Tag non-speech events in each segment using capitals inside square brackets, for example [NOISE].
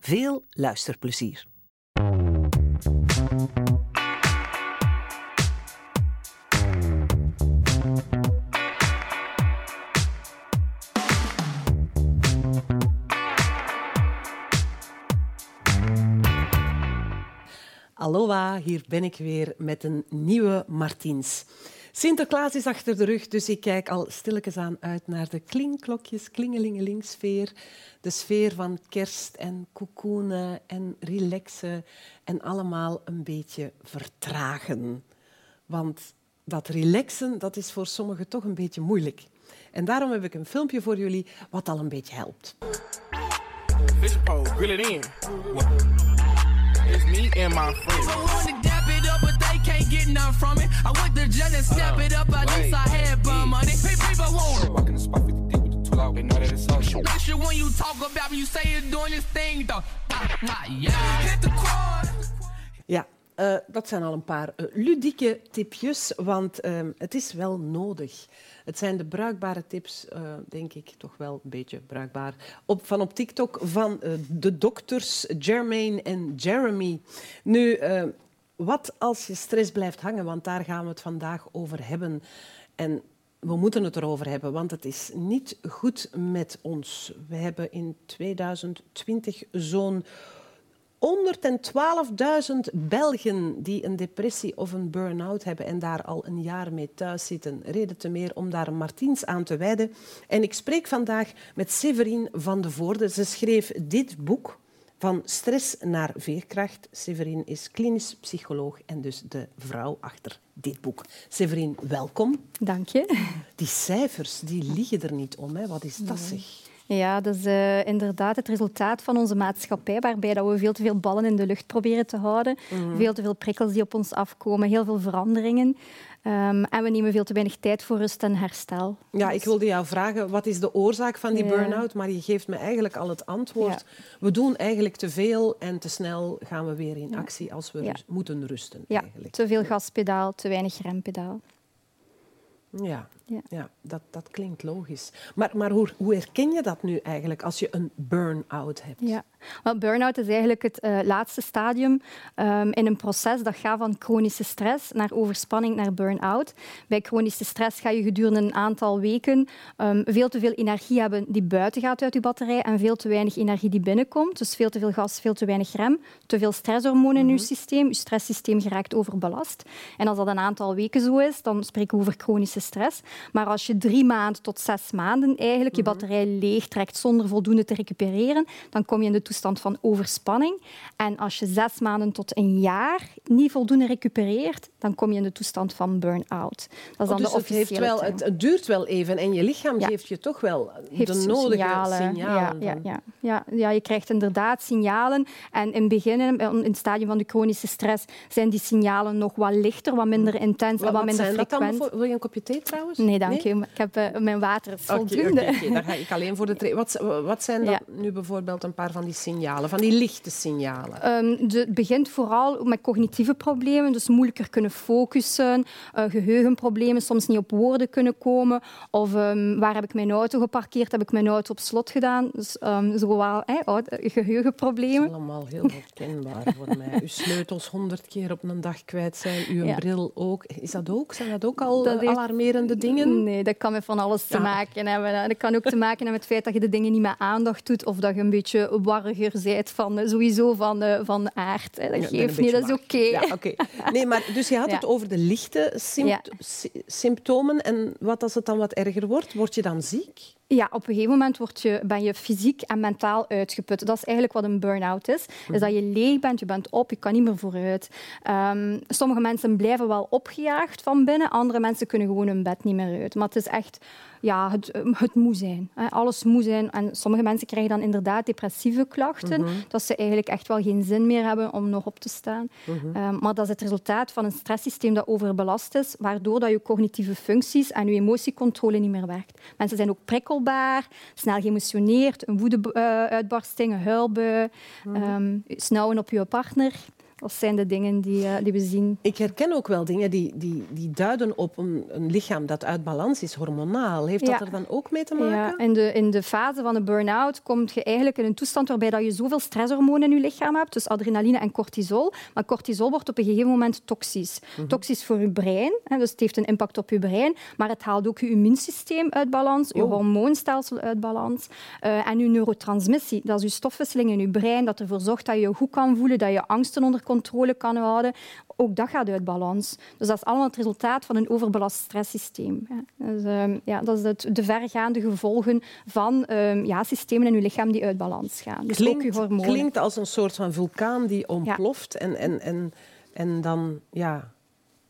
Veel luisterplezier. Aloha, hier ben ik weer met een nieuwe Martiens. Sinterklaas is achter de rug, dus ik kijk al stilletjes aan uit naar de klinkklokjes, klingelingeling sfeer. De sfeer van kerst en koekoenen en relaxen en allemaal een beetje vertragen. Want dat relaxen, dat is voor sommigen toch een beetje moeilijk. En daarom heb ik een filmpje voor jullie wat al een beetje helpt. Fish pole, grill it in. It's me and my friends can't get none from it. I went to jail and snap it up, at least I had bum money. People want it. Walking the spot 50 deep with the tool out, they know that it's all shit. when you talk about you say you're doing this thing though. Yeah. Hit the quad. Ja, uh, dat zijn al een paar uh, ludieke tipjes, want uh, het is wel nodig. Het zijn de bruikbare tips, uh, denk ik, toch wel een beetje bruikbaar, op, van op TikTok van de dokters Jermaine en Jeremy. Nu, wat als je stress blijft hangen? Want daar gaan we het vandaag over hebben. En we moeten het erover hebben, want het is niet goed met ons. We hebben in 2020 zo'n 112.000 Belgen die een depressie of een burn-out hebben en daar al een jaar mee thuis zitten. Reden te meer om daar Martiens aan te wijden. En ik spreek vandaag met Severine van de Voorde. Ze schreef dit boek, van stress naar veerkracht. Severin is klinisch psycholoog en dus de vrouw achter dit boek. Severin, welkom. Dank je. Die cijfers die liggen er niet om. Hè. Wat is dat zeg? Ja, dat is uh, inderdaad het resultaat van onze maatschappij, waarbij dat we veel te veel ballen in de lucht proberen te houden. Mhm. Veel te veel prikkels die op ons afkomen, heel veel veranderingen. Um, en we nemen veel te weinig tijd voor rust en herstel. Ja, ik wilde jou vragen, wat is de oorzaak van die burn-out? Maar je geeft me eigenlijk al het antwoord. We doen eigenlijk te veel en te snel gaan we weer in actie als we moeten rusten. Ja, eigenlijk. te veel gaspedaal, te weinig rempedaal. Ja, ja. ja dat, dat klinkt logisch. Maar, maar hoe, hoe herken je dat nu eigenlijk als je een burn-out hebt? Ja, well, burn-out is eigenlijk het uh, laatste stadium um, in een proces dat gaat van chronische stress naar overspanning naar burn-out. Bij chronische stress ga je gedurende een aantal weken um, veel te veel energie hebben die buiten gaat uit je batterij en veel te weinig energie die binnenkomt. Dus veel te veel gas, veel te weinig rem, te veel stresshormonen in je mhm. systeem. Je stresssysteem geraakt overbelast. En als dat een aantal weken zo is, dan spreken we over chronische stress. Maar als je drie maanden tot zes maanden eigenlijk je mhm. batterij leeg trekt zonder voldoende te recupereren, dan kom je in de toestand van overspanning. En als je zes maanden tot een jaar niet voldoende recupereert, dan kom je in de toestand van burn-out. Dat is dan oh, dus de het, heeft wel, het, duurt wel even en je lichaam geeft je toch wel de nodige signalen. signalen. Ja, ja, ja, ja. je krijgt inderdaad signalen. En in het begin, in het stadium van de chronische stress, zijn die signalen nog wat lichter, wat minder intens en wat, minder frequent. Wil je een kopje thee trouwens? Nee, dank je. Ik heb uh, mijn water voldoende. Oké, okay, daar ga ik alleen voor de thee. Wat, wat zijn dan nu bijvoorbeeld een paar van die signalen, van die lichte signalen? Um, het begint vooral met cognitieve problemen, dus moeilijker kunnen focussen, uh, geheugenproblemen, soms niet op woorden kunnen komen. Of um, waar heb ik mijn auto geparkeerd? Heb ik mijn auto op slot gedaan? Dus um, zo wel eh, geheugenproblemen. Dat is allemaal heel herkenbaar voor mij. Uw sleutels honderd keer op een dag kwijt zijn, uw bril ook. Is dat ook? Zijn dat ook al dat alarmerende dingen? Nee, dat kan met van alles te maken hebben. Dat kan ook te maken hebben met het feit dat je de dingen niet met aandacht doet of dat je een beetje warriger bent van, eh, sowieso van, uh, van aard. Dat geeft niet, dat is oké. Ja, oké. Nee, maar dus je had [LAUGHS] het over de lichte symptomen. En wat als het dan wat erger wordt? Word je dan ziek? Ja, op een gegeven moment word je, ben je fysiek en mentaal uitgeput. Dat is eigenlijk wat een burn-out is. Is dat je leeg bent, je bent op, je kan niet meer vooruit. Um, sommige mensen blijven wel opgejaagd van binnen, andere mensen kunnen gewoon hun bed niet meer uit. Maar het is echt ja, het, ehm, het moe zijn. Hè. Alles moe zijn. En sommige mensen krijgen dan inderdaad depressieve klachten. Mhm. Dat ze eigenlijk echt wel geen zin meer hebben om nog op te staan. Mhm. Ehm, maar dat is het resultaat van een stresssysteem dat overbelast is, waardoor dat je cognitieve functies en je emotiecontrole niet meer werkt. Mensen zijn ook snel geëmotioneerd, een woedeuitbarsting, een huilbui, mm um, snauwen op je partner. Dat zijn de dingen die, uh, die we zien. Ik herken ook wel dingen die, die, die duiden op een, een lichaam dat uit balans is, hormonaal. Heeft dat er dan ook mee te maken? Ja, in de, in de fase van de burn-out kom je eigenlijk in een toestand waarbij dat je zoveel stresshormonen in je lichaam hebt, dus adrenaline en cortisol. Maar cortisol wordt op een gegeven moment toxisch. Mm Toxisch voor je brein, hè, dus het heeft een impact op je brein, maar het haalt ook je immuunsysteem uit balans, je oh. hormoonstelsel uit balans uh, en je neurotransmissie. Dat is je stofwisseling in je brein dat ervoor zorgt dat je je goed kan voelen, dat je angsten onder controle kan houden, ook dat gaat uit balans. Dus dat is allemaal het resultaat van een overbelast stresssysteem. Dus, um, ja, dat is het, de vergaande gevolgen van um, ja, systemen in je lichaam die uit balans gaan. Dus klinkt, ook je hormonen. Klinkt als een soort van vulkaan die ontploft ja. en, en, en, en dan... Ja,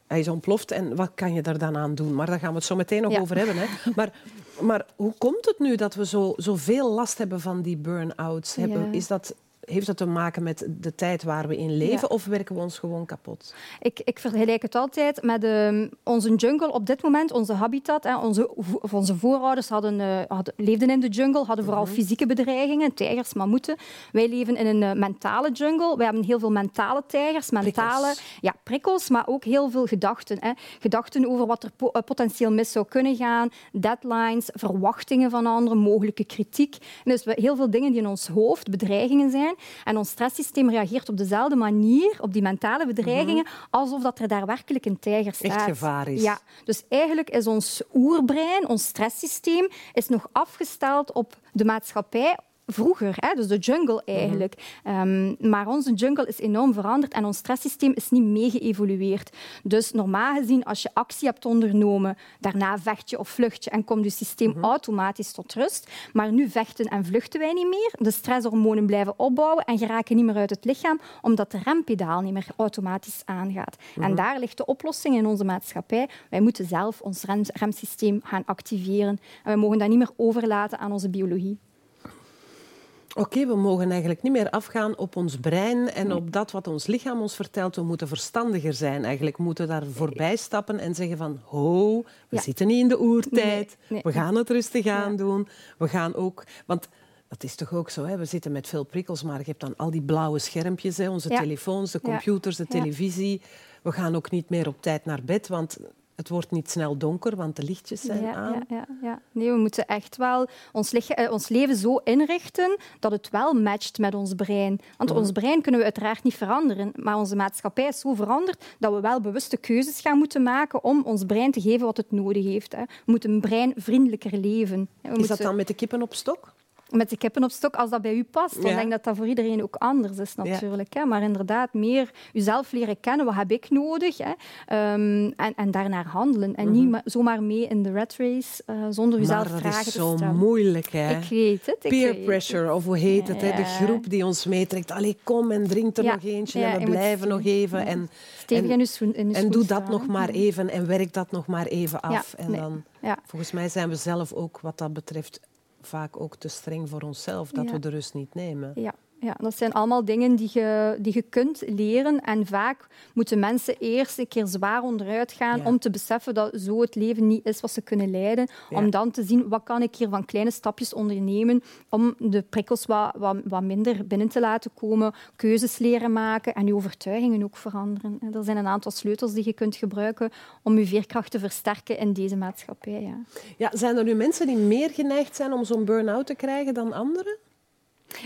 hij is ontploft en wat kan je daar dan aan doen? Maar daar gaan we het zo meteen nog ja. over hebben. Hè. Maar, maar hoe komt het nu dat we zo, zoveel last hebben van die burn-outs? Ja. Is dat heeft dat te maken met de tijd waar we in leven of werken we ons gewoon kapot? Ik, ik vergelijk het altijd met uh, onze jungle op dit moment, onze habitat. Hè, onze, onze voorouders hadden, uh, hadden, leefden in de jungle, hadden vooral mhm. fysieke bedreigingen, tijgers, mammoeten. Wij leven in een uh, mentale jungle. We hebben heel veel mentale tijgers, mentale prikkels, ja, prikkels maar ook heel veel gedachten. Hè. Gedachten over wat er po eh, potentieel mis zou kunnen gaan, deadlines, verwachtingen van anderen, mogelijke kritiek. En dus heel veel dingen die in ons hoofd bedreigingen zijn. En ons stresssysteem reageert op dezelfde manier op die mentale bedreigingen, mhm. alsof dat er daar werkelijk een tijger staat. Echt gevaar is. Ja, dus eigenlijk is ons oerbrein, ons stresssysteem, is nog afgesteld op de maatschappij, vroeger, hè? dus de jungle eigenlijk. um, maar onze jungle is enorm veranderd en ons stresssysteem is niet mee geëvolueerd. Dus normaal gezien, als je actie hebt ondernomen, daarna vecht je of vlucht je en komt je systeem mhm. automatisch tot rust. Maar nu vechten en vluchten wij niet meer. De stresshormonen blijven opbouwen en geraken niet meer uit het lichaam, omdat de rempedaal niet meer automatisch aangaat. En mhm. daar ligt de oplossing in onze maatschappij. Wij moeten zelf ons remsysteem gaan activeren. En we mogen dat niet meer overlaten aan onze biologie. Oké, we mogen eigenlijk niet meer afgaan op ons brein en op dat wat ons lichaam ons vertelt. We moeten verstandiger zijn. Eigenlijk moeten daar voorbij stappen en zeggen van ho, we zitten niet in de oertijd. We gaan het rustig aan doen. We gaan ook... Want dat is toch ook zo, hè? we zitten met veel prikkels, maar je hebt dan al die blauwe schermpjes, hè? onze telefoons, de computers, de televisie. We gaan ook niet meer op tijd naar bed, want het wordt niet snel donker, want de lichtjes zijn ja, aan. Ja, ja, ja. Nee, we moeten echt wel ons, eh, ons, leven zo inrichten dat het wel matcht met ons brein. Want ons brein kunnen we uiteraard niet veranderen, maar onze maatschappij is zo veranderd dat we wel bewuste keuzes gaan moeten maken om ons brein te geven wat het nodig heeft. Hè. We moeten een breinvriendelijker leven. We is dat dan met de kippen op stok? Met de kippen op stok als dat bij u past. Dan denk ik dat dat voor iedereen ook anders is natuurlijk. Hè. Maar inderdaad, meer uzelf leren kennen. Wat heb ik nodig? Hè. Um, en, en daarnaar handelen. En niet mhm. zomaar mee in de rat race uh, zonder uzelf vragen te stellen. dat is zo moeilijk. Hè? Ik weet het. Ik Peer weet pressure, of hoe heet het? Hè? De groep die ons meetrekt. Allee, kom en drink er nog eentje en we blijven nog even. En, en, in uw, in en doe dat nog maar even en werk dat nog maar even af. en dan, volgens mij zijn we zelf ook wat dat betreft vaak ook te streng voor onszelf, dat we de rust niet nemen. Ja, ja, dat zijn allemaal dingen die je, die je kunt leren. En vaak moeten mensen eerst een keer zwaar onderuit gaan om te beseffen dat zo het leven niet is wat ze kunnen leiden. Om dan te zien, wat kan ik hier van kleine stapjes ondernemen om de prikkels wat, wat, wat minder binnen te laten komen. Keuzes leren maken en je overtuigingen ook veranderen. Er zijn een aantal sleutels die je kunt gebruiken om je veerkracht te versterken in deze maatschappij. Ja. Ja, zijn er nu mensen die meer geneigd zijn om zo'n burn-out te krijgen dan anderen?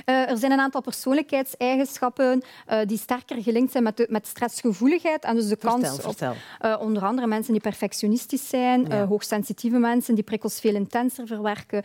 Er zijn een aantal persoonlijkheidseigenschappen uh, die sterker gelinkt zijn met, de, met stressgevoeligheid. En dus de vertel, kans vertel. op onder andere mensen die perfectionistisch zijn, ja. hoogsensitieve mensen die prikkels veel intenser verwerken,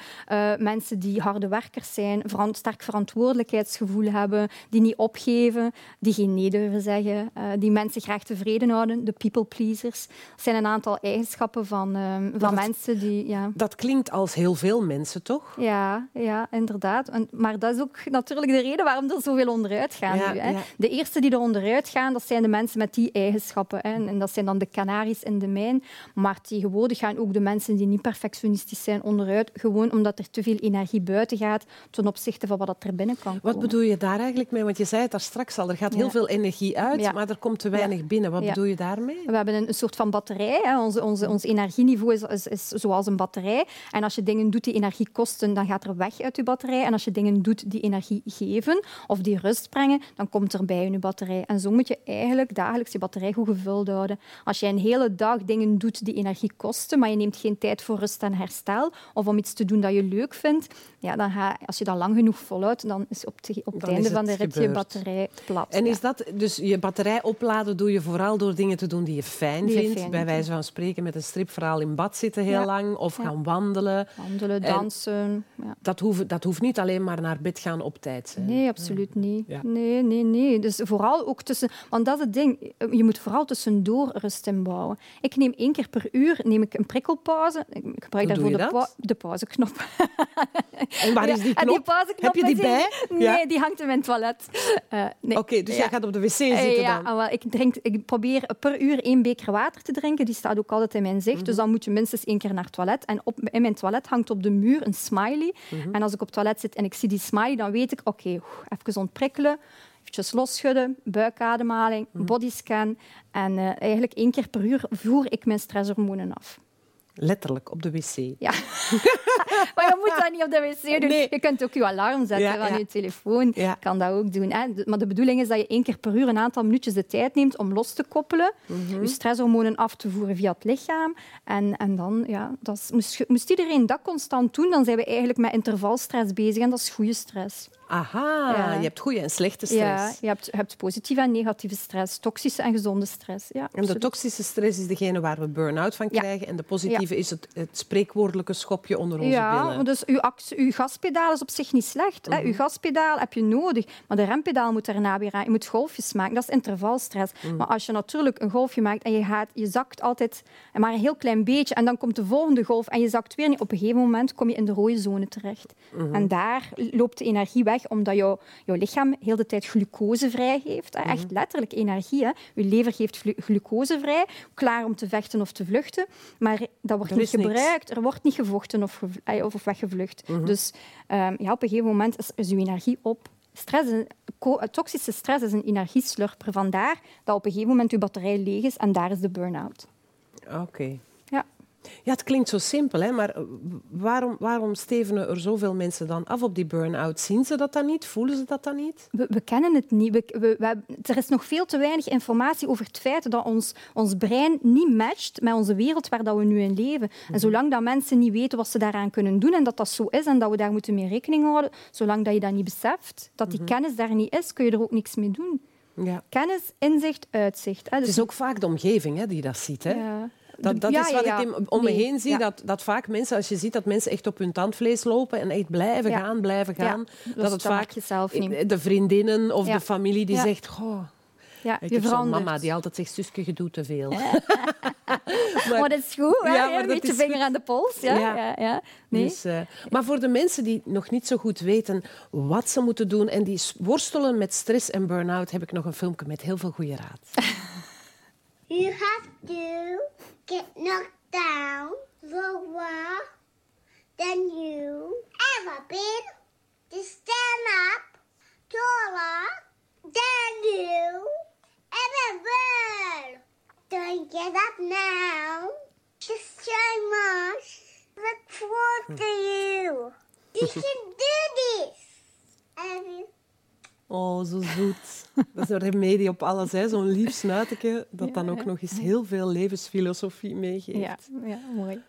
mensen die harde werkers zijn, verant sterk verantwoordelijkheidsgevoel hebben, die niet opgeven, die geen nee durven zeggen, die mensen graag tevreden houden, de people pleasers. Dat zijn een aantal eigenschappen van, van dat, mensen die... Ja. Dat klinkt als heel veel mensen, toch? Ja, ja inderdaad. En, maar dat is ook natuurlijk de reden waarom er zoveel onderuit gaan ja, nu. Hè. Ja. De eerste die er onderuit gaan, dat zijn de mensen met die eigenschappen. Hè. En dat zijn dan de Canaries in de mijn. Maar tegenwoordig gaan ook de mensen die niet perfectionistisch zijn onderuit, gewoon omdat er te veel energie buiten gaat ten opzichte van wat er binnen kan komen. Wat bedoel je daar eigenlijk mee? Want je zei het daar straks al, er gaat heel veel energie uit, maar er komt te weinig binnen. Wat bedoel je daarmee? We hebben een, een soort van batterij. Hè. Onze, onze, ons energieniveau is, is, is, zoals een batterij. En als je dingen doet die energie kosten, dan gaat er weg uit je batterij. En als je dingen doet die energie geven of die rust brengen, dan komt er bij in je batterij. En zo moet je eigenlijk dagelijks je batterij goed gevuld houden. Als je een hele dag dingen doet die energie kosten, maar je neemt geen tijd voor rust en herstel, of om iets te doen dat je leuk vindt, ja, dan ga, als je dat lang genoeg volhoudt, dan is op, te, op het einde van de rit je batterij plat. En is dat dus je batterij opladen doe je vooral door dingen te doen die je fijn die je vindt? fijn bij wijze van spreken met een stripverhaal in bad zitten heel ja. lang of ja. gaan wandelen. Wandelen, dansen. Ja. Dat, hoeft, dat hoeft niet alleen maar naar bed gaan op tijd zijn. Nee, absoluut niet. Nee, nee, nee. Dus vooral ook tussen... Want dat is het ding. Je moet vooral tussendoor rust inbouwen. Ik neem één keer per uur neem ik een prikkelpauze. Ik gebruik Hoe daarvoor de, pa de pauzeknop. En waar is die knop? En die pauzeknop Heb je die bij? Nee, die hangt in mijn toilet. Eh, nee. Oké, dus jij Ja. gaat op de wc zitten Eh, ja, dan? ah, wel, ik, drink, ik probeer per uur één beker water te drinken. Die staat ook altijd in mijn zicht. Mhm. Dus dan moet je minstens één keer naar het toilet. En op, in mijn toilet hangt op de muur een smiley. Mhm. En als ik op het toilet zit en ik zie die smiley, dan weet ik, oké, oeh, even ontprikkelen. Eventjes losschudden, buikademhaling, Mhm. bodyscan. En eh, eigenlijk één keer per uur voer ik mijn stresshormonen af. Letterlijk op de wc. Ja. [LAUGHS] maar je moet dat niet op de wc doen. Nee. Je kunt ook je alarm zetten Ja, van ja. je telefoon. Ja. kan dat ook doen. Hè. Maar de bedoeling is dat je één keer per uur een aantal minuutjes de tijd neemt om los te koppelen, Mhm. je stresshormonen af te voeren via het lichaam. En, en dan, ja, dat is, moest, moest iedereen dat constant doen, dan zijn we eigenlijk met intervalstress bezig en dat is goede stress. Aha, Ja. je hebt goede en slechte stress. Ja, je hebt, je hebt positieve en negatieve stress, toxische en gezonde stress. Ja, En de toxische stress is degene waar we burn-out van Ja. krijgen. En de positieve is het, het spreekwoordelijke schopje onder onze Ja, billen. maar dus uw, uw gaspedaal is op zich niet slecht. hè. Uw gaspedaal heb je nodig, maar de rempedaal moet daarna weer aan. Je moet golfjes maken, dat is intervalstress. Maar als je natuurlijk een golfje maakt en je, gaat, je zakt altijd maar een heel klein beetje en dan komt de volgende golf en je zakt weer niet, op een gegeven moment kom je in de rode zone terecht. En daar loopt de energie weg, omdat jouw, jouw lichaam heel de tijd glucose vrijgeeft. hè. Echt letterlijk energie. Hè. Je lever geeft glu- glucose vrij, klaar om te vechten of te vluchten. Maar dat wordt niet niks. gebruikt. Er wordt niet gevochten of, of, of weggevlucht. Dus ehm, ja, op een gegeven moment is, is uw energie op. Stress, eh, toxische stress is een energieslurper. Vandaar dat op een gegeven moment uw batterij leeg is en daar is de burn-out. Oké. Ja, het klinkt zo simpel, hè? maar waarom, waarom stevenen er zoveel mensen dan af op die burn-out? Zien ze dat dan niet? Voelen ze dat dan niet? We, we kennen het niet. We, we, er is nog veel te weinig informatie over het feit dat ons, ons brein niet matcht met onze wereld waar dat we nu in leven. En zolang dat mensen niet weten wat ze daaraan kunnen doen en dat dat zo is en dat we daar moeten mee rekening houden, zolang dat je dat niet beseft, dat die kennis daar niet is, kun je er ook niks mee doen. Ja. Kennis, inzicht, uitzicht. Hè. Het Dus, is ook vaak de omgeving hè, die dat ziet. Hè? ja. Dat, dat Ja, is wat ja. ik om me Nee, heen zie, dat, dat vaak mensen, als je ziet dat mensen echt op hun tandvlees lopen en echt blijven gaan, blijven gaan, dat het vaak de vriendinnen of de familie die zegt, goh, Ja, ik je heb zo'n mama die altijd zegt, zusje, je doet te veel. [LAUGHS] Maar dat is goed, hè? Ja, een beetje vinger goed. aan de pols. Ja, Ja. Nee. Dus, eh, maar voor de mensen die nog niet zo goed weten wat ze moeten doen en die worstelen met stress en burn-out, heb ik nog een filmpje met heel veel goede raad. You have to get knocked down lower than you ever been to stand up taller than you ever were. Don't get up now. Just so much look forward to hmm. you. You [LAUGHS] can do this. And Oh, zo zoet. Dat is een remedie op alles, hè? zo'n lief snuitje dat dan ook nog eens heel veel levensfilosofie meegeeft. Ja, ja, mooi.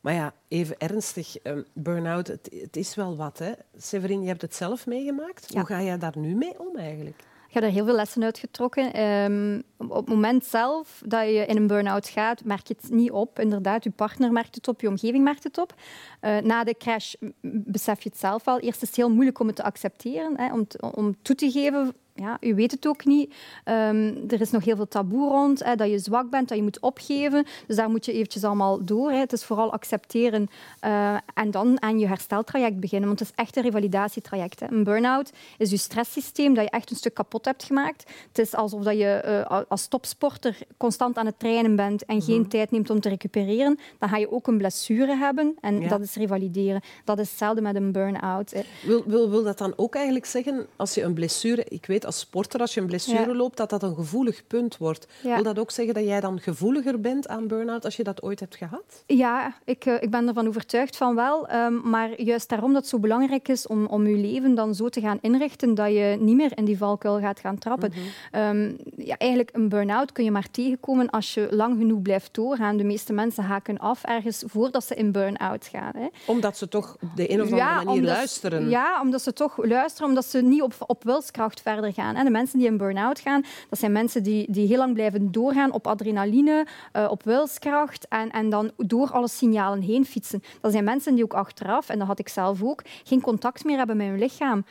Maar ja, even ernstig, um, burn-out, het, het, is wel wat. Hè? Severin, je hebt het zelf meegemaakt. Hoe ga je daar nu mee om eigenlijk? Ik heb er heel veel lessen uit getrokken. Um, op het moment zelf dat je in een burn-out gaat, merk je het niet op. Inderdaad, je partner merkt het op, je omgeving merkt het op. Uh, na de crash besef je het zelf wel. Eerst is het heel moeilijk om het te accepteren, hè, om, om toe te geven ja, u weet het ook niet. Um, er is nog heel veel taboe rond, hè, dat je zwak bent, dat je moet opgeven. Dus daar moet je eventjes allemaal door. Hè. Het is vooral accepteren uh, en dan aan je hersteltraject beginnen. Want het is echt een revalidatietraject. Hè. Een burn-out is je stresssysteem dat je echt een stuk kapot hebt gemaakt. Het is alsof dat je uh, als topsporter constant aan het trainen bent en geen mhm. tijd neemt om te recupereren. Dan ga je ook een blessure hebben en dat is revalideren. Dat is hetzelfde met een burn-out. Wil, wil, wil dat dan ook eigenlijk zeggen, als je een blessure... Ik weet als sporter, als je een blessure loopt, dat dat een gevoelig punt wordt. Wil dat ook zeggen dat jij dan gevoeliger bent aan burn-out als je dat ooit hebt gehad? Ja, ik, uh, ik ben ervan overtuigd van wel. Um, maar juist daarom dat het zo belangrijk is om, om je leven dan zo te gaan inrichten dat je niet meer in die valkuil gaat gaan trappen. Mm um, ja, eigenlijk een burn-out kun je maar tegenkomen als je lang genoeg blijft doorgaan. De meeste mensen haken af ergens voordat ze in burn-out gaan. Hè. Omdat ze toch op de een of andere manier luisteren? Ja, omdat ze toch luisteren, omdat ze niet op, op wilskracht verder gaan. En de mensen die in burn-out gaan, dat zijn mensen die, die heel lang blijven doorgaan op adrenaline, uh, op wilskracht en, en dan door alle signalen heen fietsen. Dat zijn mensen die ook achteraf, en dat had ik zelf ook, geen contact meer hebben met hun lichaam.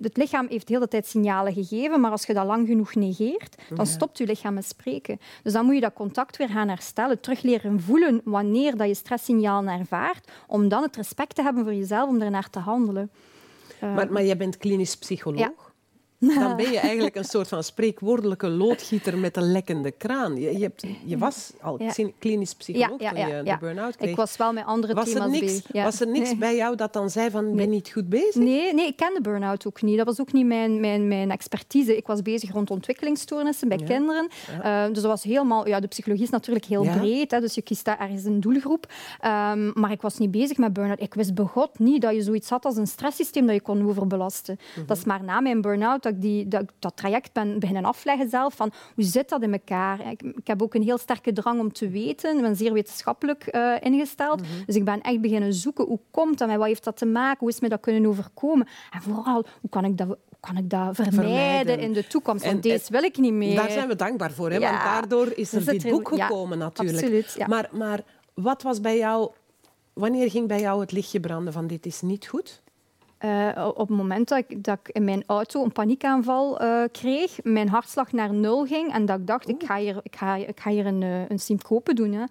Het lichaam heeft de hele tijd signalen gegeven, maar als je dat lang genoeg negeert, dan stopt je lichaam met spreken. Dus dan moet je dat contact weer gaan herstellen, terug leren voelen wanneer dat je stresssignalen ervaart, om dan het respect te hebben voor jezelf om ernaar te handelen. Maar, uh, maar jij bent klinisch psycholoog? Dan ben je eigenlijk een soort van spreekwoordelijke loodgieter met een lekkende kraan. Je, je, hebt, je was al klinisch psycholoog toen je de burn-out kreeg. Ik was wel met andere was thema's bezig. Was er niks bij jou dat dan zei van, ben niet goed bezig? Nee, nee ik kende burn-out ook niet. Dat was ook niet mijn, mijn, mijn expertise. Ik was bezig rond ontwikkelingsstoornissen bij kinderen. Uh, dus dat was helemaal... Ja, de psychologie is natuurlijk heel breed, hè, dus je kiest daar ergens een doelgroep. Um, maar ik was niet bezig met burn-out. Ik wist begot niet dat je zoiets had als een stresssysteem dat je kon overbelasten. Mm -hmm. Dat is maar na mijn burn-out dat ik die, dat, dat traject ben beginnen afleggen zelf. Van hoe zit dat in elkaar? Ik, ik heb ook een heel sterke drang om te weten. Ik ben zeer wetenschappelijk uh, ingesteld. Mm -hmm. Dus ik ben echt beginnen zoeken. Hoe komt dat? Met wat heeft dat te maken? Hoe is me dat kunnen overkomen? En vooral, hoe kan ik dat kan ik dat vermijden, vermijden. in de toekomst? Want en, deze wil ik niet meer. Daar zijn we dankbaar voor, hè? Ja. want daardoor is er dit boek gekomen ja, natuurlijk. Absoluut, ja. maar, maar wat was bij jou... Wanneer ging bij jou het lichtje branden van dit is niet goed? Uh, op het moment dat ik, dat ik, in mijn auto een paniekaanval uh, kreeg, mijn hartslag naar nul ging en dat ik dacht, ik ga hier, ik ga, ik ga hier een, een syncope doen. Hè.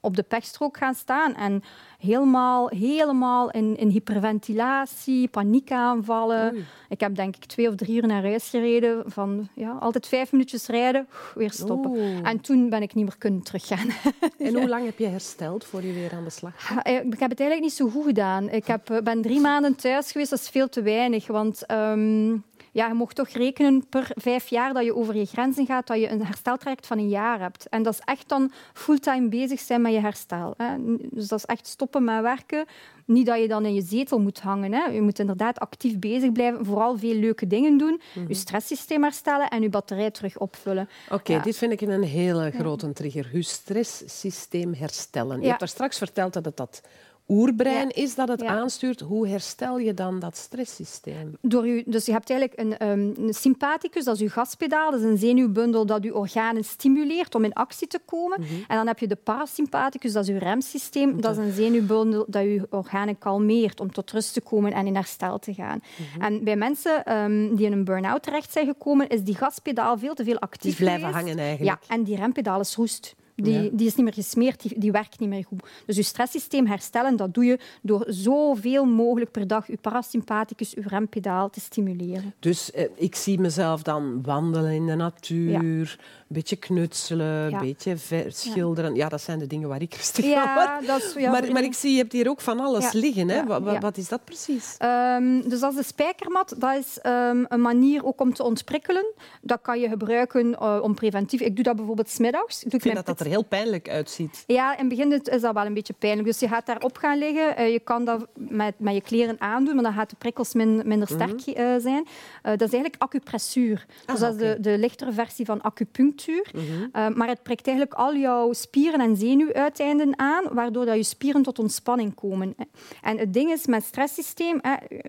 Op de pechstrook gaan staan en helemaal, helemaal in, in hyperventilatie, paniekaanvallen. Oei. Ik heb denk ik twee of drie uur naar huis gereden. Van ja, altijd vijf minuutjes rijden, weer stoppen. Oeh. En toen ben ik niet meer kunnen teruggaan. [LAUGHS] En hoe lang heb je hersteld voor je weer aan de slag ging? Ik heb het eigenlijk niet zo goed gedaan. Ik heb, ben drie maanden thuis geweest. Dat is veel te weinig. Want um, ja, je mocht toch rekenen per vijf jaar dat je over je grenzen gaat, dat je een hersteltraject van een jaar hebt. En dat is echt dan fulltime bezig zijn met je herstel. Hè. Dus dat is echt stoppen met werken. Niet dat je dan in je zetel moet hangen. Hè. Je moet inderdaad actief bezig blijven, vooral veel leuke dingen doen, mm -hmm. je stresssysteem herstellen en je batterij terug opvullen. Oké, okay, ja. dit vind ik een hele grote trigger. Je stresssysteem herstellen. Je hebt daar straks verteld dat het dat oerbrein ja. is dat het ja. aanstuurt. Hoe herstel je dan dat stresssysteem? Door u, dus je hebt eigenlijk een, um, een sympathicus, dat is uw gaspedaal. Dat is een zenuwbundel dat uw organen stimuleert om in actie te komen. Mm -hmm. En dan heb je de parasympathicus, dat is uw remsysteem. Dat is een zenuwbundel dat uw organen kalmeert om tot rust te komen en in herstel te gaan. Mm -hmm. En bij mensen um, die in een burn-out terecht zijn gekomen, is die gaspedaal veel te veel actief Die blijven geweest. hangen eigenlijk. Ja, en die rempedaal is roest. Die, ja. die, is niet meer gesmeerd, die, die, werkt niet meer goed. Dus je stresssysteem herstellen, dat doe je door zoveel mogelijk per dag je parasympathicus, je rempedaal te stimuleren. Dus eh, ik zie mezelf dan wandelen in de natuur, ja. Een beetje knutselen, een beetje schilderen. Ja. dat zijn de dingen waar ik rustig ja, word. maar, maar ik zie, je hebt hier ook van alles liggen. Hè? Wat, wat, is dat precies? Um, dus dat is de spijkermat. Dat is um, een manier ook om te ontprikkelen. Dat kan je gebruiken uh, om preventief... Ik doe dat bijvoorbeeld smiddags. Ik, ik vind dat dat er heel pijnlijk uitziet. Ja, in het begin is dat wel een beetje pijnlijk. Dus je gaat daarop gaan liggen. Uh, je kan dat met, met je kleren aandoen, maar dan gaat de prikkels min, minder sterk uh, zijn. Dat is eigenlijk acupressuur. Ah, dus dat is de, de lichtere versie van acupunctuur. Mm maar het prikt eigenlijk al jouw spieren en zenuwuiteinden aan, waardoor dat je spieren tot ontspanning komen. En het ding is met het stresssysteem,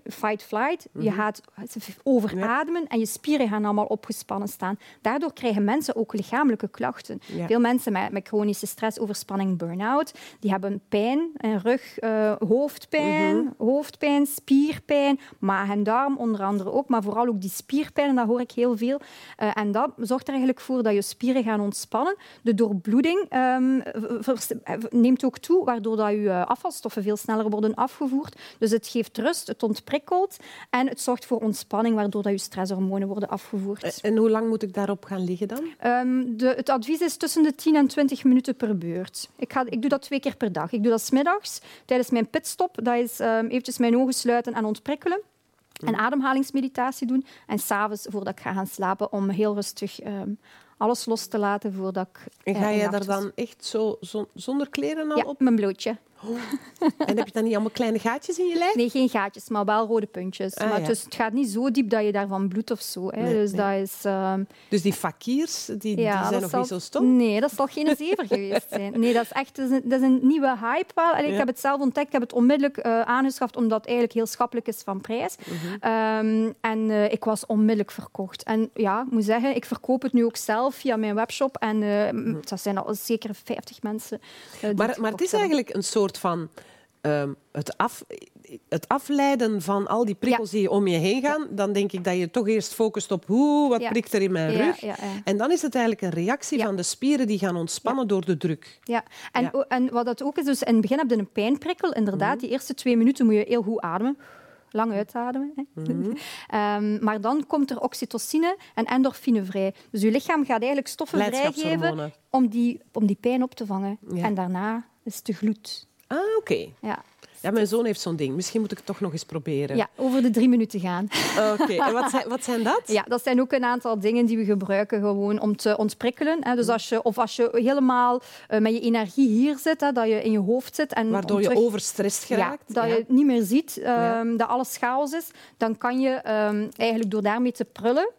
fight-flight, je mhm. gaat overademen en je spieren gaan allemaal opgespannen staan. Daardoor krijgen mensen ook lichamelijke klachten. Veel mensen met, met, chronische stress, overspanning, burn-out, die hebben pijn, rug, uh, hoofdpijn, mhm. hoofdpijn, spierpijn, maag en darm onder andere ook, maar vooral ook die spierpijn, dat hoor ik heel veel. Uh, en dat zorgt er eigenlijk voor dat je spieren gaan ontspannen. De doorbloeding um, neemt ook toe, waardoor dat je afvalstoffen veel sneller worden afgevoerd. Dus het geeft rust, het ontprikkelt en het zorgt voor ontspanning, waardoor dat je stresshormonen worden afgevoerd. En hoe lang moet ik daarop gaan liggen dan? Um, de, het advies is tussen de 10 en 20 minuten per beurt. Ik, ga, ik doe dat twee keer per dag. Ik doe dat smiddags tijdens mijn pitstop. Dat is um, eventjes mijn ogen sluiten en ontprikkelen. En ademhalingsmeditatie doen. En s'avonds, voordat ik ga gaan slapen, om heel rustig um, alles los te laten voordat ik... En ga je daar dan echt zo, zonder kleren al ja, op? mijn blootje. En heb je dan niet allemaal kleine gaatjes in je lijf? Nee, geen gaatjes, maar wel rode puntjes. Ah, maar dus het gaat niet zo diep dat je daarvan bloedt of zo. Hè. dus, Dat is, uh... dus die fakiers, die, die zijn nog niet zo stom? Nee, dat zal geen zever geweest zijn. Nee, dat is echt dat is een, dat is een nieuwe hype. Wel. Allee, Ik heb het zelf ontdekt, ik heb het onmiddellijk uh, aangeschaft, omdat het eigenlijk heel schappelijk is van prijs. Mhm. um, en uh, ik was onmiddellijk verkocht. En ja, ik moet zeggen, ik verkoop het nu ook zelf via mijn webshop. En uh, dat zijn al zeker 50 mensen. maar, maar het is eigenlijk een soort van um, het, af, het afleiden van al die prikkels die om je heen gaan, dan denk ik dat je toch eerst focust op hoe, wat prikt er in mijn rug. En dan is het eigenlijk een reactie van de spieren die gaan ontspannen door de druk. Ja, en, en wat dat ook is, dus in het begin heb je een pijnprikkel. Inderdaad, mhm. die eerste twee minuten moet je heel goed ademen lang uitademen. Hè. Mm -hmm. um, maar dan komt er oxytocine en endorfine vrij. Dus je lichaam gaat eigenlijk stoffen vrijgeven om die, om die pijn op te vangen. En daarna is het de gloed. Oké. Ja. Ja, mijn zoon heeft zo'n ding. Misschien moet ik het toch nog eens proberen. Ja, over de drie minuten gaan. Oké, en wat zijn, wat zijn dat? [LAUGHS] Ja, dat zijn ook een aantal dingen die we gebruiken gewoon om te ontprikkelen. Dus als je, of als je helemaal uh, met je energie hier zit, dat je in je hoofd zit. En Waardoor je overstrest geraakt. Ja, dat je niet meer ziet, um, dat alles chaos is. Dan kan je um, eigenlijk door daarmee te prullen,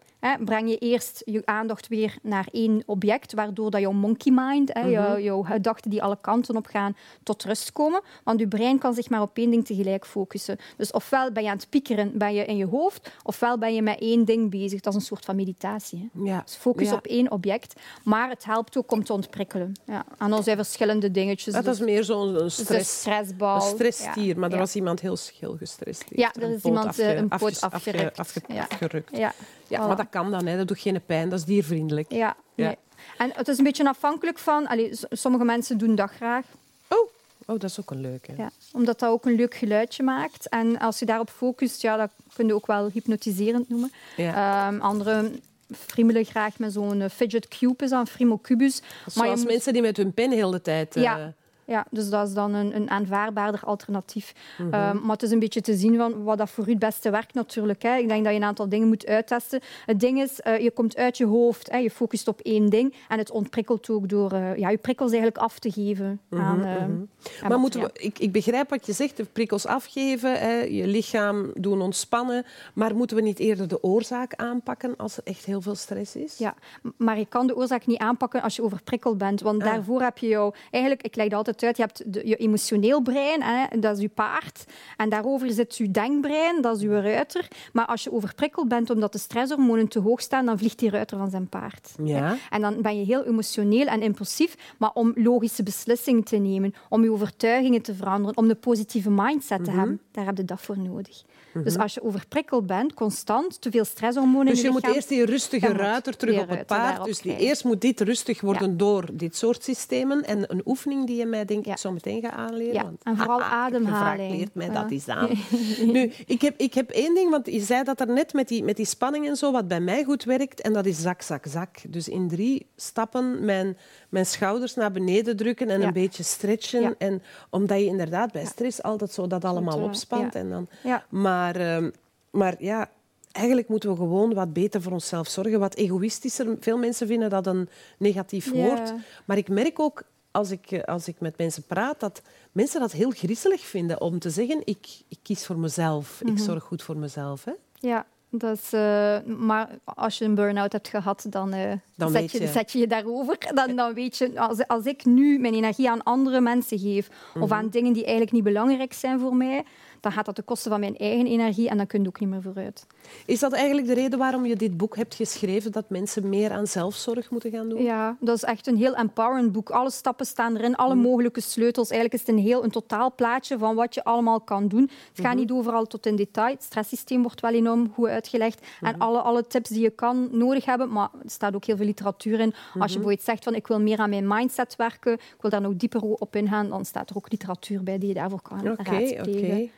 breng je eerst je aandacht weer naar één object, waardoor dat jouw monkey mind, hè, mm jouw, gedachten die alle kanten op gaan, tot rust komen. Want je brein kan zich maar op één ding tegelijk focussen. Dus ofwel ben je aan het piekeren ben je in je hoofd, ofwel ben je met één ding bezig. Dat is een soort van meditatie. Hè. Ja. Dus focus op één object. Maar het helpt ook om te ontprikkelen. Ja. En dan zijn verschillende dingetjes. Dat is dus meer zo'n dus stress, stressbal. Een stressstier, maar er was iemand heel schil gestrest. Ja, er is iemand afge, een poot afgerukt. Ja. Ja, maar dat kan dan, hè. dat doet geen pijn, dat is diervriendelijk. Ja, ja. En het is een beetje afhankelijk van... Allee, sommige mensen doen dat graag. Oh, oh dat is ook een leuke. Ja, omdat dat ook een leuk geluidje maakt. En als je daarop focust, ja, dat kun je ook wel hypnotiserend noemen. Ja. Um, andere friemelen graag met zo'n fidget cube, is een frimocubus. Zoals mensen die met hun pen heel de tijd... Ja. Uh, ja, dus dat is dan een, een aanvaardbaarder alternatief. Mm -hmm. um, maar het is een beetje te zien van wat dat voor u het beste werkt natuurlijk. Hè. Ik denk dat je een aantal dingen moet uittesten. Het ding is, uh, je komt uit je hoofd, hè. je focust op één ding en het ontprikkelt ook door uh, ja, je prikkels eigenlijk af te geven. Mm -hmm, aan, uh, mm -hmm. Maar moeten we, ik, ik, begrijp wat je zegt, de prikkels afgeven, hè, je lichaam doen ontspannen, maar moeten we niet eerder de oorzaak aanpakken als er echt heel veel stress is? Ja, maar je kan de oorzaak niet aanpakken als je overprikkeld bent, want ah. daarvoor heb je jou... Eigenlijk, ik leg altijd uit. Je hebt de, je emotioneel brein, hè, dat is je paard. En daarover zit je denkbrein, dat is je ruiter. Maar als je overprikkeld bent omdat de stresshormonen te hoog staan, dan vliegt die ruiter van zijn paard. Ja. En dan ben je heel emotioneel en impulsief. Maar om logische beslissingen te nemen, om je overtuigingen te veranderen, om de positieve mindset te mhm. hebben, daar heb je dat voor nodig. Dus mhm. als je overprikkeld bent, constant, te veel stresshormonen Dus je moet eerst die rustige ruiter terug op het paard. Dus die eerst moet dit rustig worden door dit soort systemen. En een oefening die je mij denk ik zo meteen gaat aanleren. Ja. Want, en vooral ademhaling. leert mij dat eens aan. [LAUGHS] nu, ik heb, ik heb één ding, want je zei dat er net met die, met die spanning en zo, wat bij mij goed werkt, en dat is zak, zak, zak. Dus in drie stappen mijn, mijn schouders naar beneden drukken en een beetje stretchen. En, omdat je inderdaad bij stress altijd zo dat allemaal opspant. En dan, maar, uh, maar ja, eigenlijk moeten we gewoon wat beter voor onszelf zorgen, wat egoïstischer. Veel mensen vinden dat een negatief Ja. woord. Maar ik merk ook, als ik, eh, als ik met mensen praat, dat mensen dat heel griezelig vinden om te zeggen, ik, ik kies voor mezelf, Mhm. ik zorg goed voor mezelf. Hè? Ja, dat is, eh, maar als je een burn-out hebt gehad, dan, eh, Dan zet, je, je. zet je je daarover. [LAUGHS] Dan, dan weet je, als, als ik nu mijn energie aan andere mensen geef of Mhm. aan dingen die eigenlijk niet belangrijk zijn voor mij, dan gaat dat ten koste van mijn eigen energie en dan kun je ook niet meer vooruit. Is dat eigenlijk de reden waarom je dit boek hebt geschreven, dat mensen meer aan zelfzorg moeten gaan doen? Ja, dat is echt een heel empowerend boek. Alle stappen staan erin, alle Mhm. mogelijke sleutels. Eigenlijk is het een heel een totaalplaatje van wat je allemaal kan doen. Het gaat niet overal tot in detail. Het stresssysteem wordt wel enorm goed uitgelegd. En Mhm. alle, alle tips die je kan nodig hebben. Maar er staat ook heel veel literatuur in. Als je bijvoorbeeld zegt van ik wil meer aan mijn mindset werken, ik wil daar nog dieper op ingaan, dan staat er ook literatuur bij die je daarvoor kan Oké, raadplegen. oké.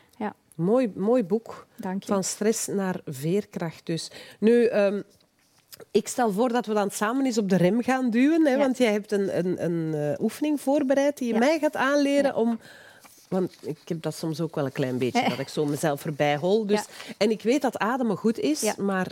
Mooi, mooi boek. dank je. Van stress naar veerkracht dus. Nu, ehm, ik stel voor dat we dan samen eens op de rem gaan duwen. Hè, Ja. Want jij hebt een, een, een eh, oefening voorbereid die je Ja. mij gaat aanleren Ja. om... Want ik heb dat soms ook wel een klein beetje, [LAUGHS] dat ik zo mezelf voorbij hol. Dus, En ik weet dat ademen goed is, maar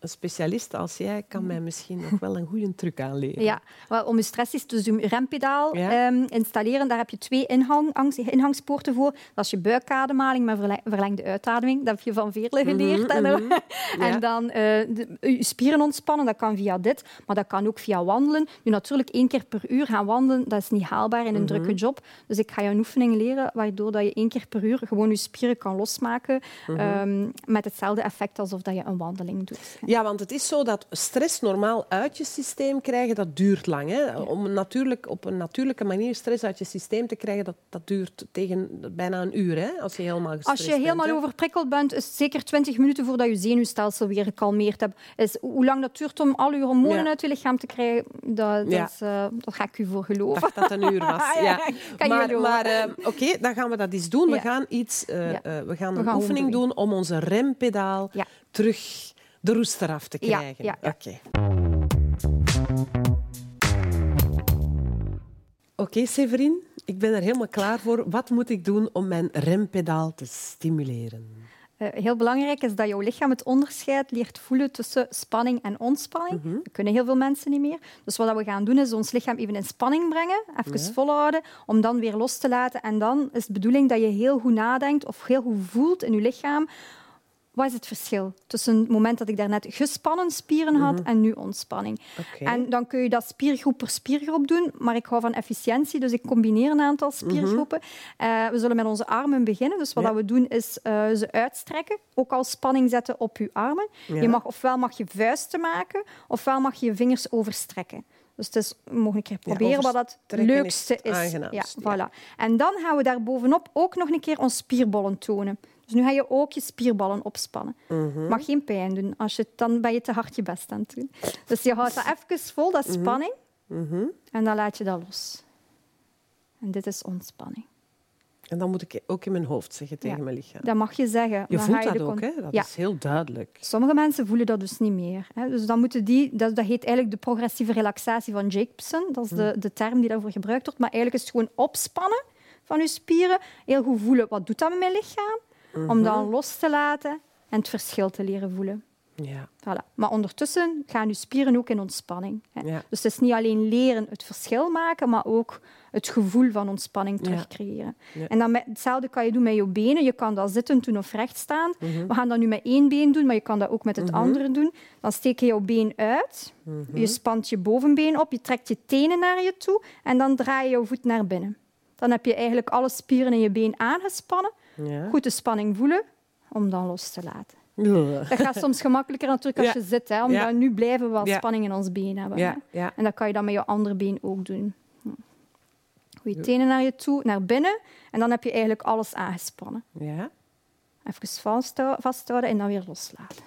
een specialist als jij kan mij misschien nog wel een goede truc aanleren. Ja, wel, om je stress is dus je rempedaal Ja. ehm, installeren. Daar heb je twee inhang, angs- ingangspoorten voor. Dat is je buikademhaling met verle- verlengde uitademing. Dat heb je van Veerle geleerd. En, mhm. En dan eh, de- je spieren ontspannen. Dat kan via dit, maar dat kan ook via wandelen. Nu natuurlijk één keer per uur gaan wandelen, dat is niet haalbaar in een Mhm. drukke job. Dus ik ga je een oefening leren waardoor dat je één keer per uur gewoon je spieren kan losmaken. Mhm. ehm, met hetzelfde effect alsof dat je een wandeling doet. Ja, want het is zo dat stress normaal uit je systeem krijgen, dat duurt lang. Hè? Om natuurlijk, op een natuurlijke manier stress uit je systeem te krijgen, dat, dat duurt tegen bijna een uur, hè? als je helemaal Als je helemaal bent, overprikkeld bent, is het zeker 20 minuten voordat je zenuwstelsel weer gekalmeerd hebt. Is, hoe lang dat duurt om al je hormonen Ja. uit je lichaam te krijgen, dat, dat, is, eh, dat ga ik u voor Ik geloven. dacht dat een uur was. [LAUGHS] Ja, ja. kan Maar, maar eh, oké, dan gaan we dat eens doen. We gaan, iets, eh, we gaan We een gaan oefening doen om onze rempedaal terug de roest eraf te krijgen. ja, ja. Oké. Oké, Severin, ik ben er helemaal klaar voor. Wat moet ik doen om mijn rempedaal te stimuleren? Eh, heel belangrijk is dat jouw lichaam het onderscheid leert voelen tussen spanning en ontspanning. Mhm. Dat kunnen heel veel mensen niet meer. Dus wat we gaan doen, is ons lichaam even in spanning brengen, even volhouden, om dan weer los te laten. En dan is de bedoeling dat je heel goed nadenkt of heel goed voelt in je lichaam. Wat is het verschil tussen het moment dat ik daarnet gespannen spieren had en nu ontspanning? Mhm. En dan kun je dat spiergroep per spiergroep doen, maar ik hou van efficiëntie, dus ik combineer een aantal spiergroepen. Eh, we zullen met onze armen beginnen. Dus wat Mhm. Ja. dat we doen is eh, ze uitstrekken, ook al spanning zetten op je armen. Ja. Je mag, ofwel mag je vuisten maken, ofwel mag je je vingers overstrekken. Dus het is, we mogen een keer Ja, proberen wat het is leukste is. Ja, voilà. En dan gaan we daar bovenop ook nog een keer ons spierbollen tonen. Dus nu ga je ook je spierballen opspannen. Mhm. Mag geen pijn doen, als je, dan ben je te hard je best aan het doen. Dus je houdt dat even vol, dat is spanning, Mhm. en dan laat je dat los. En dit is ontspanning. En dan moet ik ook in mijn hoofd zeggen tegen Ja. mijn lichaam. Dat mag je zeggen. Je voelt je dat de ook, hè? Dat Ja. is heel duidelijk. Sommige mensen voelen dat dus niet meer. Hè. Dus dan moeten die, dat, dat heet eigenlijk de progressieve relaxatie van Jacobson. Dat is de, Mm. de term die daarvoor gebruikt wordt. Maar eigenlijk is het gewoon opspannen van je spieren. Heel goed voelen, wat doet dat met mijn lichaam? Mhm. Om dan los te laten en het verschil te leren voelen. Ja. Voilà. Maar ondertussen gaan je spieren ook in ontspanning. Hè. Ja. Dus het is niet alleen leren het verschil maken, maar ook het gevoel van ontspanning terugcreëren. Ja. En dan met, hetzelfde kan je doen met je benen. Je kan dat zitten doen of rechtstaan. Mhm. We gaan dat nu met één been doen, maar je kan dat ook met het andere doen. Dan steek je jouw been uit. Mhm. Je spant je bovenbeen op. Je trekt je tenen naar je toe. En dan draai je jouw voet naar binnen. Dan heb je eigenlijk alle spieren in je been aangespannen. Ja. Goed de spanning voelen, om dan los te laten. Dat gaat soms gemakkelijker natuurlijk als Ja. je zit. Hè, omdat Ja. nu blijven we wel spanning in ons been hebben. hè. Ja, ja. En dat kan je dan met je andere been ook doen. Hm. Goed je tenen naar je toe, naar binnen. En dan heb je eigenlijk alles aangespannen. Ja. Even vasthou- vasthouden en dan weer loslaten.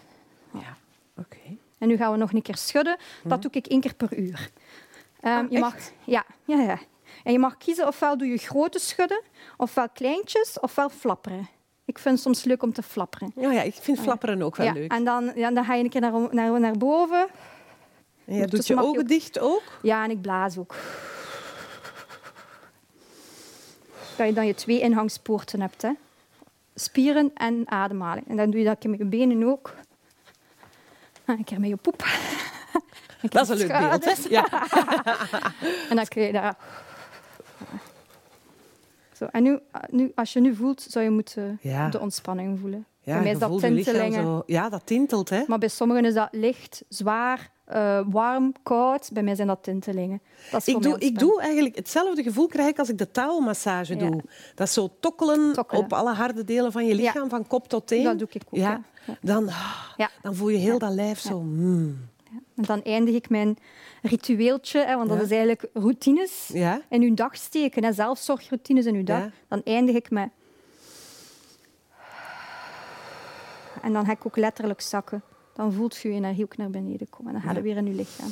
Ja. Oké. En nu gaan we nog een keer schudden. Dat doe ik één keer per uur. Ehm, Ah, je mag, ja, ja, ja. En je mag kiezen ofwel doe je grote schudden, ofwel kleintjes, ofwel flapperen. Ik vind het soms leuk om te flapperen. Ja, ja, ik vind flapperen ook wel ja, leuk. En dan, ja, dan ga je een keer naar, naar, naar boven. En je doet je ogen ook- dicht ook? Ja, en ik blaas ook. Dat je dan je twee ingangspoorten hebt. Hè. Spieren en ademhaling. En dan doe je dat met je benen ook. Een keer met je poep. [LAUGHS] Dat is een leuk beeld. Hè? [LAUGHS] Ja. en dan kun je daar... Zo, en nu, nu, als je nu voelt, zou je moeten Ja. de ontspanning voelen. Ja, Bij mij is dat tintelingen. zo- Ja, dat tintelt, hè? Maar bij sommigen is dat licht, zwaar, eh, warm, koud. Bij mij zijn dat tintelingen. Dat is Ik doe, ik doe eigenlijk hetzelfde gevoel krijg ik als ik de taalmassage Ja. doe. Dat is zo tokkelen, Tokkelen. op alle harde delen van je lichaam, van kop tot teen. Dat doe ik ook, ja. Dan, ah, dan voel je heel dat lijf zo... mm. En dan eindig ik mijn ritueeltje, hè, want Ja. dat is eigenlijk routines Ja? in uw dag steken. Hè, zelfzorgroutines in uw dag. Ja. Dan eindig ik met... En dan ga ik ook letterlijk zakken. Dan voelt je je energie ook naar beneden komen. En dan gaat het weer in je lichaam.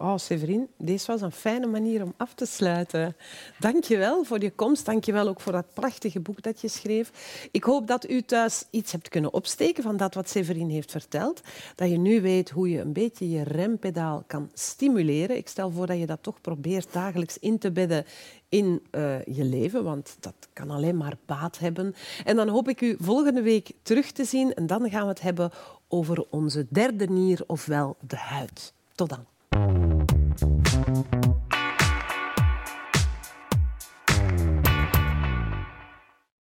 Oh, Severin, deze was een fijne manier om af te sluiten. Dank je wel voor je komst. Dank je wel ook voor dat prachtige boek dat je schreef. Ik hoop dat u thuis iets hebt kunnen opsteken van dat wat Severin heeft verteld. Dat je nu weet hoe je een beetje je rempedaal kan stimuleren. Ik stel voor dat je dat toch probeert dagelijks in te bedden in eh, je leven, want dat kan alleen maar baat hebben. En dan hoop ik u volgende week terug te zien. En dan gaan we het hebben over onze derde nier, ofwel de huid. Tot dan. Thank you.